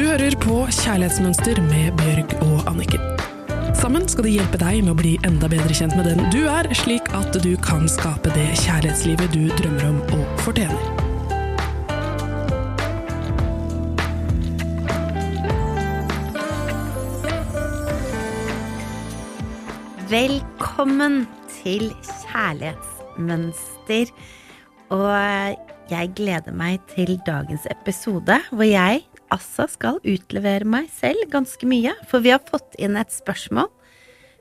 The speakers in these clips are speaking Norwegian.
Du hører på Kjærlighetsmønster med Bjørg og Anniken. Sammen skal de hjelpe deg med å bli enda bedre kjent med den du er, slik at du kan skape det kjærlighetslivet du drømmer om og fortjener. Velkommen til Kjærlighetsmønster. Og jeg gleder meg til dagens episode, hvor jeg altså skal utlevere meg selv ganske mye. For vi har fått inn et spørsmål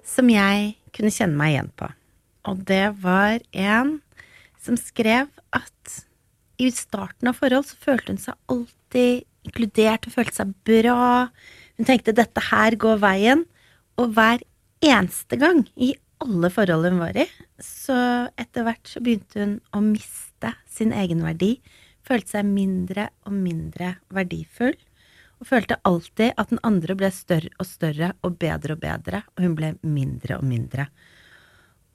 som jeg kunne kjenne meg igjen på. Og det var en som skrev at i starten av forhold så følte hun seg alltid inkludert og følte seg bra. Hun tenkte dette her går veien. Og hver eneste gang i alle forhold hun var i, så etter hvert så begynte hun å miste sin egenverdi. Følte seg mindre og mindre verdifull. Og følte alltid at den andre ble større og større og bedre og bedre, og hun ble mindre og mindre.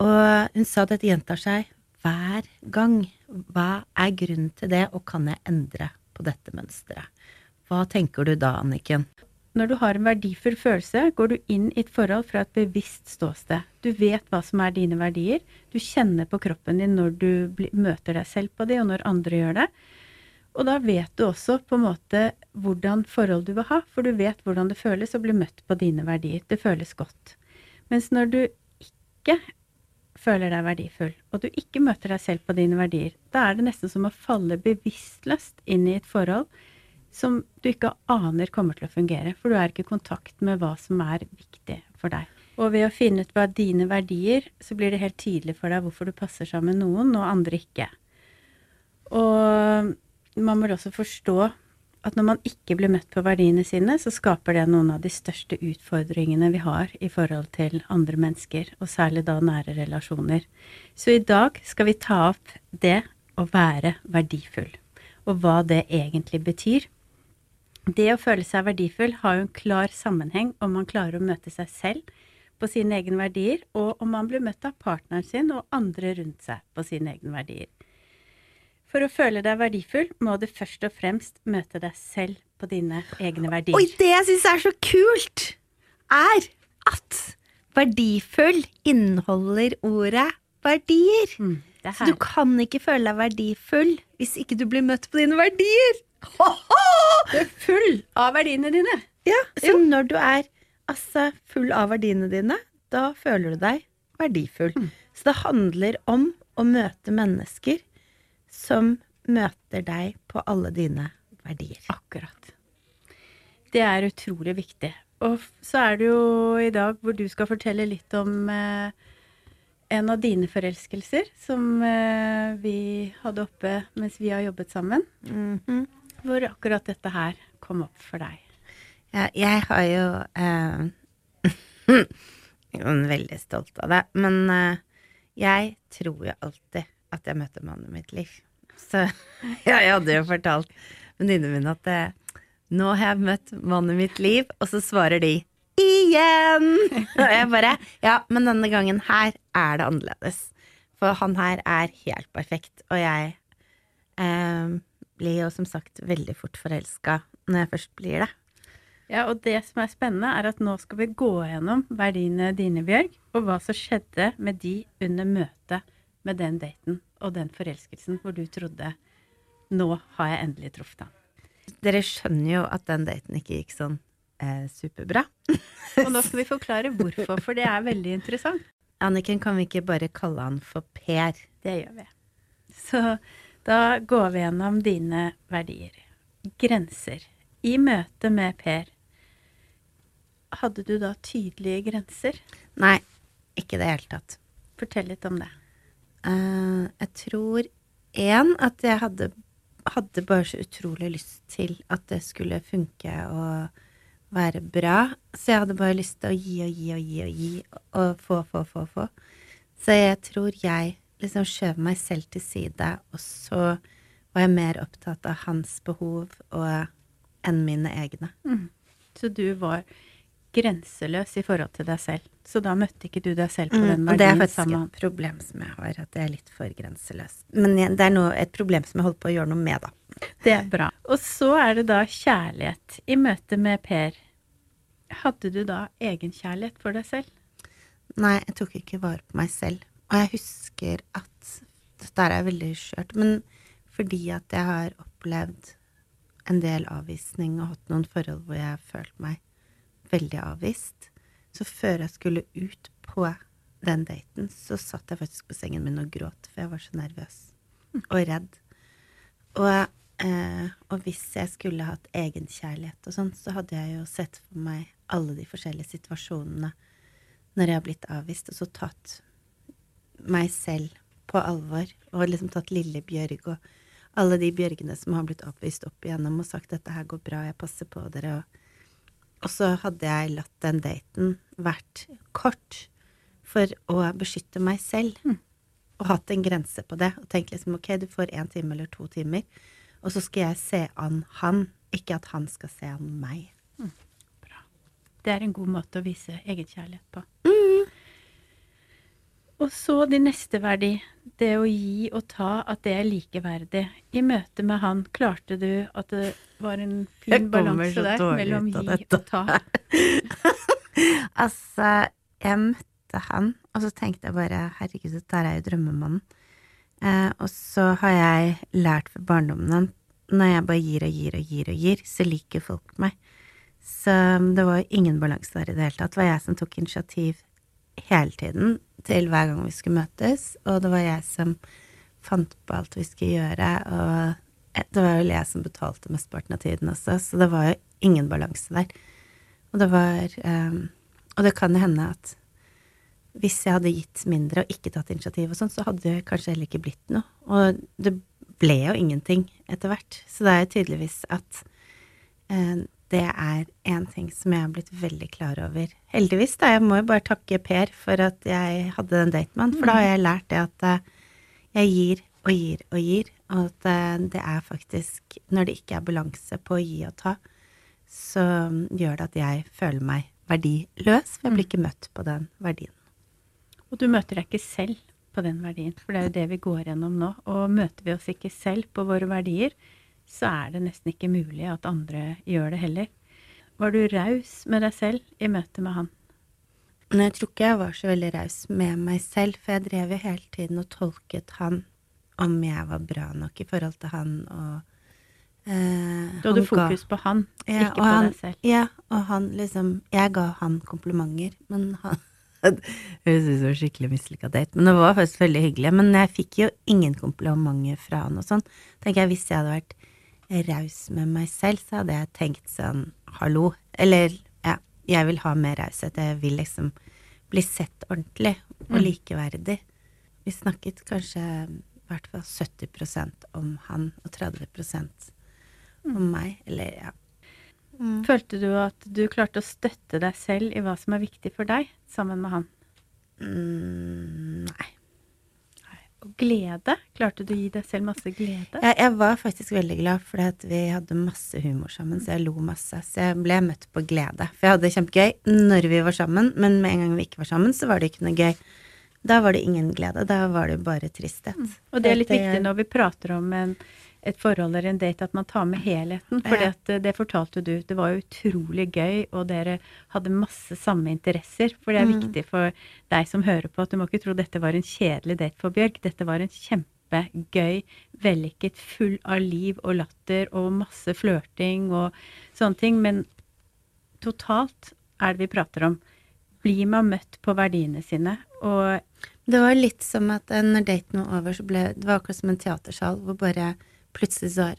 Og hun sa at dette gjentar seg hver gang. Hva er grunnen til det, og kan jeg endre på dette mønsteret? Hva tenker du da, Anniken? Når du har en verdifull følelse, går du inn i et forhold fra et bevisst ståsted. Du vet hva som er dine verdier. Du kjenner på kroppen din når du møter deg selv på det, og når andre gjør det. Og da vet du også på en måte hvordan forhold du vil ha, for du vet hvordan det føles å bli møtt på dine verdier. Det føles godt. Mens når du ikke føler deg verdifull, og du ikke møter deg selv på dine verdier, da er det nesten som å falle bevisstløst inn i et forhold som du ikke aner kommer til å fungere, for du er ikke i kontakt med hva som er viktig for deg. Og ved å finne ut hva dine verdier, så blir det helt tydelig for deg hvorfor du passer sammen med noen, og andre ikke. Og man må også forstå at når man ikke blir møtt på verdiene sine, så skaper det noen av de største utfordringene vi har i forhold til andre mennesker, og særlig da nære relasjoner. Så i dag skal vi ta opp det å være verdifull, og hva det egentlig betyr. Det å føle seg verdifull har jo en klar sammenheng om man klarer å møte seg selv på sine egne verdier, og om man blir møtt av partneren sin og andre rundt seg på sine egne verdier. For å føle deg verdifull må du først og fremst møte deg selv på dine egne verdier. Oi, det jeg syns er så kult, er at verdifull inneholder ordet verdier. Mm, så du kan ikke føle deg verdifull hvis ikke du blir møtt på dine verdier. Du er full av verdiene dine. Ja, Så når du er altså full av verdiene dine, da føler du deg verdifull. Mm. Så det handler om å møte mennesker som møter deg på alle dine verdier. Akkurat. Det er utrolig viktig. Og så er det jo i dag hvor du skal fortelle litt om eh, en av dine forelskelser som eh, vi hadde oppe mens vi har jobbet sammen. Mm -hmm. Hvor akkurat dette her kom opp for deg. Ja, jeg har jo eh, Jeg er veldig stolt av det. Men eh, jeg tror jo alltid at jeg møtte mannen i mitt liv. Så ja, jeg hadde jo fortalt venninnene mine at eh, nå har jeg møtt mannen i mitt liv, og så svarer de igjen! Og jeg bare ja, men denne gangen her er det annerledes. For han her er helt perfekt, og jeg eh, blir jo som sagt veldig fort forelska når jeg først blir det. Ja, og det som er spennende, er at nå skal vi gå gjennom verdiene dine, Bjørg, og hva som skjedde med de under møtet med den daten og den forelskelsen hvor du trodde nå har jeg endelig truffet ham. Dere skjønner jo at den daten ikke gikk sånn eh, superbra. og nå skal vi forklare hvorfor, for det er veldig interessant. Anniken, kan vi ikke bare kalle han for Per? Det gjør vi. Så da går vi gjennom dine verdier. Grenser. I møte med Per, hadde du da tydelige grenser? Nei, ikke i det hele tatt. Fortell litt om det. Uh, jeg tror én at jeg hadde, hadde, bare så utrolig lyst til at det skulle funke og være bra. Så jeg hadde bare lyst til å gi og gi og gi og gi og få, få, få, få. Så jeg tror jeg liksom skjøv meg selv til side, og så var jeg mer opptatt av hans behov og, enn mine egne. Mm. Så du var grenseløs i forhold til deg selv. Så da møtte ikke du deg selv på den verdien mm, og Det er faktisk sammen. et problem som jeg har, at jeg er litt for grenseløs. Men det er noe, et problem som jeg holder på å gjøre noe med, da. Det er bra. Og så er det da kjærlighet i møte med Per. Hadde du da egenkjærlighet for deg selv? Nei, jeg tok ikke vare på meg selv. Og jeg husker at dette er veldig skjørt, men fordi at jeg har opplevd en del avvisning og hatt noen forhold hvor jeg har følt meg veldig avvist, så før jeg skulle ut på den daten, så satt jeg faktisk på sengen min og gråt, for jeg var så nervøs og redd. Og, eh, og hvis jeg skulle hatt egenkjærlighet og sånn, så hadde jeg jo sett for meg alle de forskjellige situasjonene når jeg har blitt avvist, og så tatt meg selv på alvor og liksom tatt lille Bjørg og alle de Bjørgene som har blitt avvist opp igjennom og sagt dette her går bra, jeg passer på dere. Og, og så hadde jeg latt den daten vært kort for å beskytte meg selv. Mm. Og hatt en grense på det. Og tenkt liksom ok, du får én time eller to timer, og så skal jeg se an han, ikke at han skal se an meg. Bra. Det er en god måte å vise egenkjærlighet på. Og så din neste verdi, det å gi og ta, at det er likeverdig. I møte med han, klarte du at det var en fin balanse der mellom gi og ta? Altså, jeg møtte han, og så tenkte jeg bare herregud, her er jo drømmemannen. Eh, og så har jeg lært fra barndommen at når jeg bare gir og gir og gir og gir, så liker folk meg. Så det var ingen balanse der i det hele tatt. Det var jeg som tok initiativ hele tiden til hver gang vi skulle møtes, og det var jeg som fant på alt vi skulle gjøre, og det var vel jeg som betalte mesteparten av tiden også, så det var jo ingen balanse der. Og det var um, Og det kan hende at hvis jeg hadde gitt mindre og ikke tatt initiativ og sånn, så hadde det kanskje heller ikke blitt noe. Og det ble jo ingenting etter hvert. Så det er jo tydeligvis at eh, det er en ting som jeg har blitt veldig klar over. Heldigvis, da. Jeg må jo bare takke Per for at jeg hadde den daten med han, for da har jeg lært det at eh, jeg gir og gir og gir, og at eh, det er faktisk Når det ikke er balanse på å gi og ta, så gjør det at jeg føler meg verdiløs, for jeg blir ikke møtt på den verdien. Og du møter deg ikke selv på den verdien, for det er jo det vi går gjennom nå. Og møter vi oss ikke selv på våre verdier, så er det nesten ikke mulig at andre gjør det heller. Var du raus med deg selv i møte med han? Men jeg tror ikke jeg var så veldig raus med meg selv, for jeg drev jo hele tiden og tolket han om jeg var bra nok i forhold til han, og eh, Da hadde du ga- fokus på han, ikke på han, deg selv. Ja, og han liksom Jeg ga han komplimenter, men han høres ut som en skikkelig mislykka date, men det var faktisk veldig hyggelig. Men jeg fikk jo ingen komplimenter fra han og sånn. Tenker jeg, Hvis jeg hadde vært raus med meg selv, så hadde jeg tenkt sånn hallo. Eller ja, jeg vil ha mer raushet. Jeg vil liksom bli sett ordentlig og Mm. likeverdig. Vi snakket kanskje i hvert fall 70% om han og 30 Mm. om meg. Eller ja. Mm. Følte du at du klarte å støtte deg selv i hva som er viktig for deg, sammen med han? Mm, nei. Glede? Klarte du å gi deg selv masse glede? Jeg, jeg var faktisk veldig glad fordi vi hadde masse humor sammen, så jeg lo masse. Så jeg ble møtt på glede. For jeg hadde det kjempegøy når vi var sammen, men med en gang vi ikke var sammen, så var det ikke noe gøy. Da var det ingen glede. Da var det bare tristhet. Og det er litt For viktig når vi prater om en, et forhold eller en date, at man tar med helheten. For Ja. det, det fortalte du. Det var jo utrolig gøy, og dere hadde masse samme interesser. For det er Mm. viktig for deg som hører på, at du må ikke tro dette var en kjedelig date for Bjørg. Dette var en kjempegøy, vellykket, full av liv og latter og masse flørting og sånne ting. Men totalt er det vi prater om. Blir man møtt på verdiene sine? Og Det var litt som at eh, når daten var over, så ble det var akkurat som en teatersal hvor bare plutselig så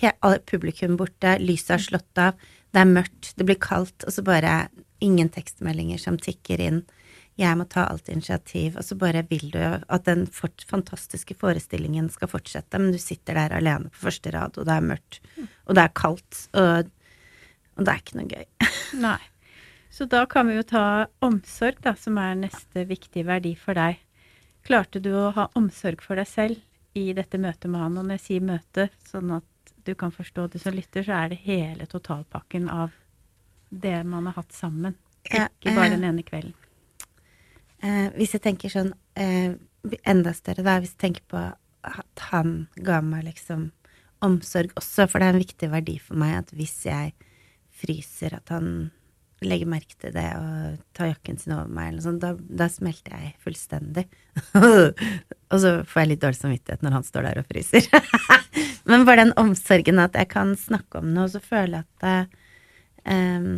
er publikum borte, lyset er slått av, det er mørkt, det blir kaldt, og så bare ingen tekstmeldinger som tikker inn. Jeg må ta alt initiativ, og så bare vil du jo at den fantastiske forestillingen skal fortsette, men du sitter der alene på første rad, og det er mørkt, og det er kaldt, og, og det er ikke noe gøy. Nei. Så da kan vi jo ta omsorg, da, som er neste viktige verdi for deg. Klarte du å ha omsorg for deg selv i dette møtet med han? Og når jeg sier møte, sånn at du kan forstå det som lytter, så er det hele totalpakken av det man har hatt sammen. Ikke bare eh, den ene kvelden. Eh, hvis jeg tenker sånn eh, enda større, da, hvis jeg tenker på at han ga meg liksom omsorg også, for det er en viktig verdi for meg at hvis jeg fryser, at han legger merke til det og tar jakken sin over meg, eller sånt, da, da smelter jeg fullstendig. og så får jeg litt dårlig samvittighet når han står der og fryser. Men bare den omsorgen at jeg kan snakke om noe, og så jeg at, um,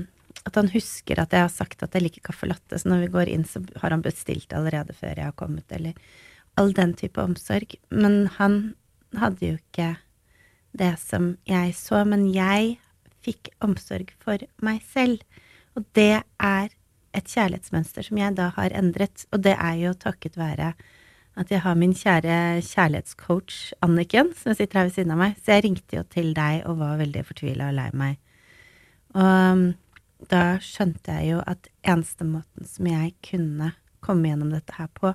at han husker at jeg har sagt at jeg liker caffè latte, så når vi går inn, så har han bestilt allerede før jeg har kommet, eller all den type omsorg. Men han hadde jo ikke det som jeg så, men jeg fikk omsorg for meg selv. Og det er et kjærlighetsmønster som jeg da har endret, og det er jo takket være at jeg har min kjære kjærlighetscoach Anniken, som sitter her ved siden av meg. Så jeg ringte jo til deg og var veldig fortvila og lei meg. Og um, da skjønte jeg jo at eneste måten som jeg kunne komme gjennom dette her på,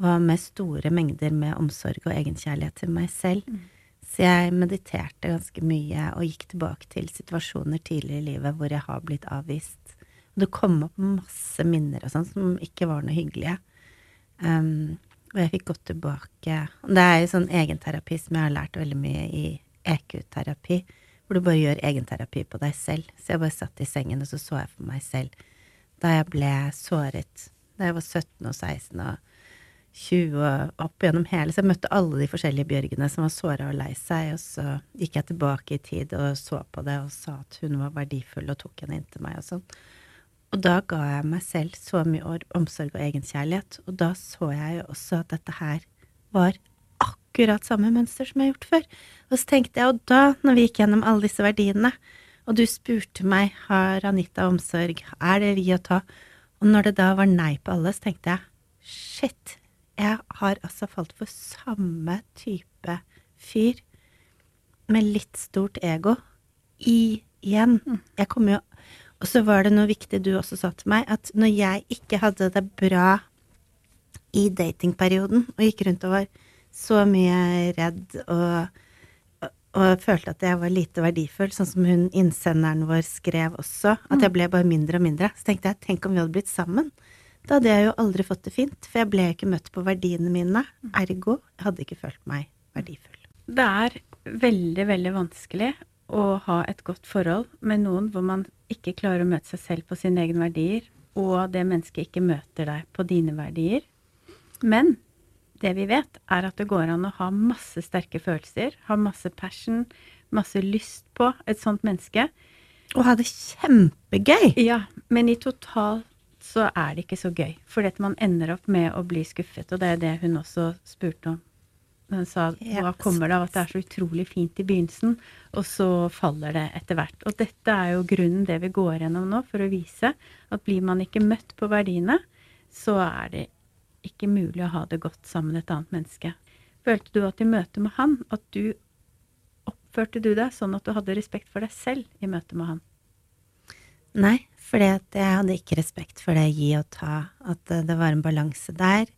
var med store mengder med omsorg og egenkjærlighet til meg selv. Mm. Så jeg mediterte ganske mye og gikk tilbake til situasjoner tidligere i livet hvor jeg har blitt avvist. Det kom opp masse minner og sånn som ikke var noe hyggelige. Um, og jeg fikk gått tilbake Det er jo sånn egenterapi som jeg har lært veldig mye i EQ-terapi, hvor du bare gjør egenterapi på deg selv. Så jeg bare satt i sengen, og så så jeg for meg selv da jeg ble såret da jeg var 17 og 16 og 20 opp gjennom hele, så jeg møtte alle de forskjellige Bjørgene som var såra og lei seg, og så gikk jeg tilbake i tid og så på det og sa at hun var verdifull og tok henne inntil meg og sånn. Og da ga jeg meg selv så mye omsorg og egenkjærlighet, og da så jeg jo også at dette her var akkurat samme mønster som jeg har gjort før. Og så tenkte jeg, og da, når vi gikk gjennom alle disse verdiene, og du spurte meg har Anita omsorg, er det vi å ta, og når det da var nei på alle, så tenkte jeg shit, jeg har altså falt for samme type fyr med litt stort ego igjen. Mm. Jeg kommer jo Og så var det noe viktig du også sa til meg, at når jeg ikke hadde det bra i datingperioden og gikk rundt og var så mye redd og, og, og følte at jeg var lite verdifull, sånn som hun innsenderen vår skrev også, at jeg mm. ble bare mindre og mindre, så tenkte jeg tenk om vi hadde blitt sammen da hadde jeg jo aldri fått det fint, for jeg ble ikke møtt på verdiene mine. Ergo jeg hadde ikke følt meg verdifull. Det er veldig, veldig vanskelig å ha et godt forhold med noen hvor man ikke klarer å møte seg selv på sine egne verdier, og det mennesket ikke møter deg på dine verdier. Men det vi vet, er at det går an å ha masse sterke følelser, ha masse passion, masse lyst på et sånt menneske. Og ha det kjempegøy! Ja, men i total så er det ikke så gøy. Fordi at man ender opp med å bli skuffet, og det er det hun også spurte om. Hun sa hva kommer det av at det er så utrolig fint i begynnelsen, og så faller det etter hvert. Og dette er jo grunnen det vi går gjennom nå, for å vise at blir man ikke møtt på verdiene, så er det ikke mulig å ha det godt sammen med et annet menneske. Følte du at i møte med han, at du oppførte du deg sånn at du hadde respekt for deg selv i møte med han? Nei, fordi at jeg hadde ikke respekt for det gi og ta, at det var en balanse der.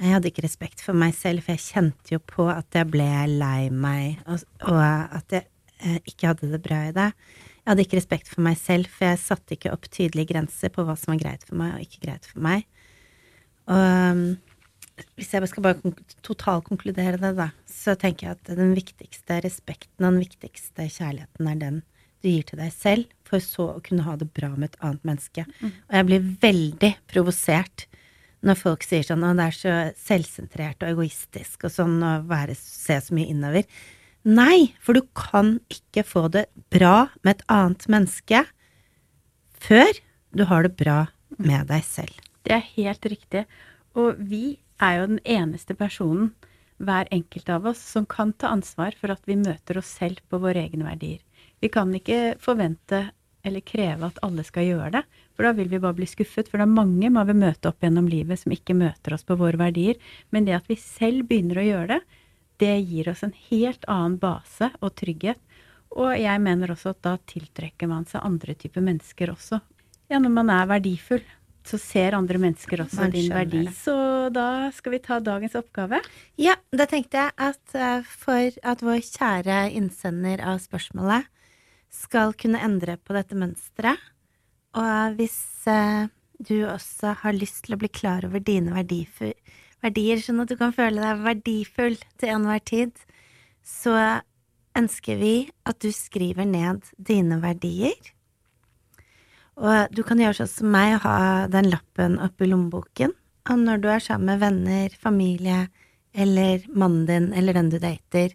Jeg hadde ikke respekt for meg selv, for jeg kjente jo på at jeg ble lei meg, og, at jeg eh, ikke hadde det bra i det. Jeg hadde ikke respekt for meg selv, for jeg satte ikke opp tydelige grenser på hva som var greit for meg og ikke greit for meg. Og um, hvis jeg skal bare totalkonkludere det, da, så tenker jeg at den viktigste respekten og den viktigste kjærligheten er den du gir til deg selv, for så å kunne ha det bra med et annet menneske. Mm. Og jeg blir veldig provosert når folk sier sånn at det er så selvsentrert og egoistisk og sånn å være, se så mye innover. Nei, for du kan ikke få det bra med et annet menneske før du har det bra med deg selv. Det er helt riktig. Og vi er jo den eneste personen, hver enkelt av oss, som kan ta ansvar for at vi møter oss selv på våre egne verdier. Vi kan ikke forvente eller kreve at alle skal gjøre det, for da vil vi bare bli skuffet. For det er mange man vil møte opp gjennom livet som ikke møter oss på våre verdier. Men det at vi selv begynner å gjøre det, det gir oss en helt annen base og trygghet. Og jeg mener også at da tiltrekker man seg andre typer mennesker også. Ja, når man er verdifull, så ser andre mennesker også din verdi. Det. Så da skal vi ta dagens oppgave. Ja, da tenkte jeg at eh, for at vår kjære innsender av spørsmålet skal kunne endre på dette mønsteret. Og hvis eh, du også har lyst til å bli klar over dine verdier, sånn at du kan føle deg verdifull til enhver tid, så ønsker vi at du skriver ned dine verdier. Og du kan gjøre sånn som meg, ha den lappen oppi lommeboken. Og når du er sammen med venner, familie eller mannen din eller den du dater,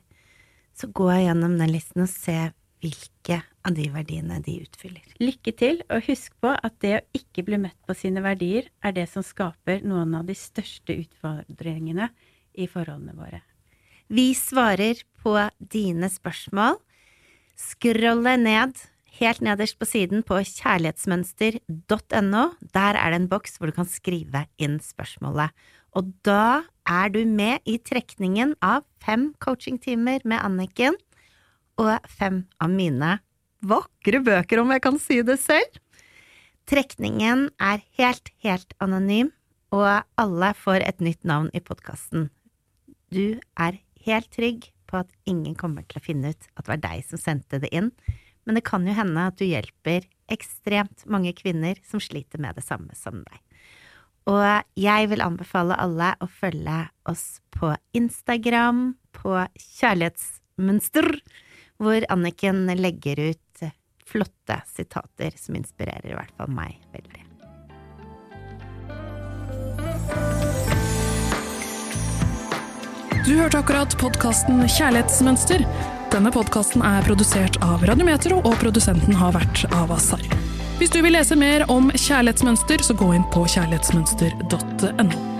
så gå gjennom den listen og se hvilke av de verdiene de utfyller. Lykke til, og husk på at det å ikke bli møtt på sine verdier er det som skaper noen av de største utfordringene i forholdene våre. Vi svarer på dine spørsmål. Scrolle ned helt nederst på siden på kjærlighetsmønster.no. Der er det en boks hvor du kan skrive inn spørsmålet. Og da er du med i trekningen av fem coachingtimer med Anniken og fem av mine vakre bøker, om jeg kan si det selv. Trekningen er helt, helt anonym, og alle får et nytt navn i podkasten. Du er helt trygg på at ingen kommer til å finne ut at det var deg som sendte det inn, men det kan jo hende at du hjelper ekstremt mange kvinner som sliter med det samme som deg. Og jeg vil anbefale alle å følge oss på Instagram, på Kjærlighetsmønster, hvor Anniken legger ut flotte sitater som inspirerer i hvert fall meg veldig. Du hørte akkurat podkasten Kjærlighetsmønster. Denne podkasten er produsert av Radiometro, og produsenten har vært Avasar. Hvis du vil lese mer om kjærlighetsmønster, så gå inn på kjærlighetsmønster.no.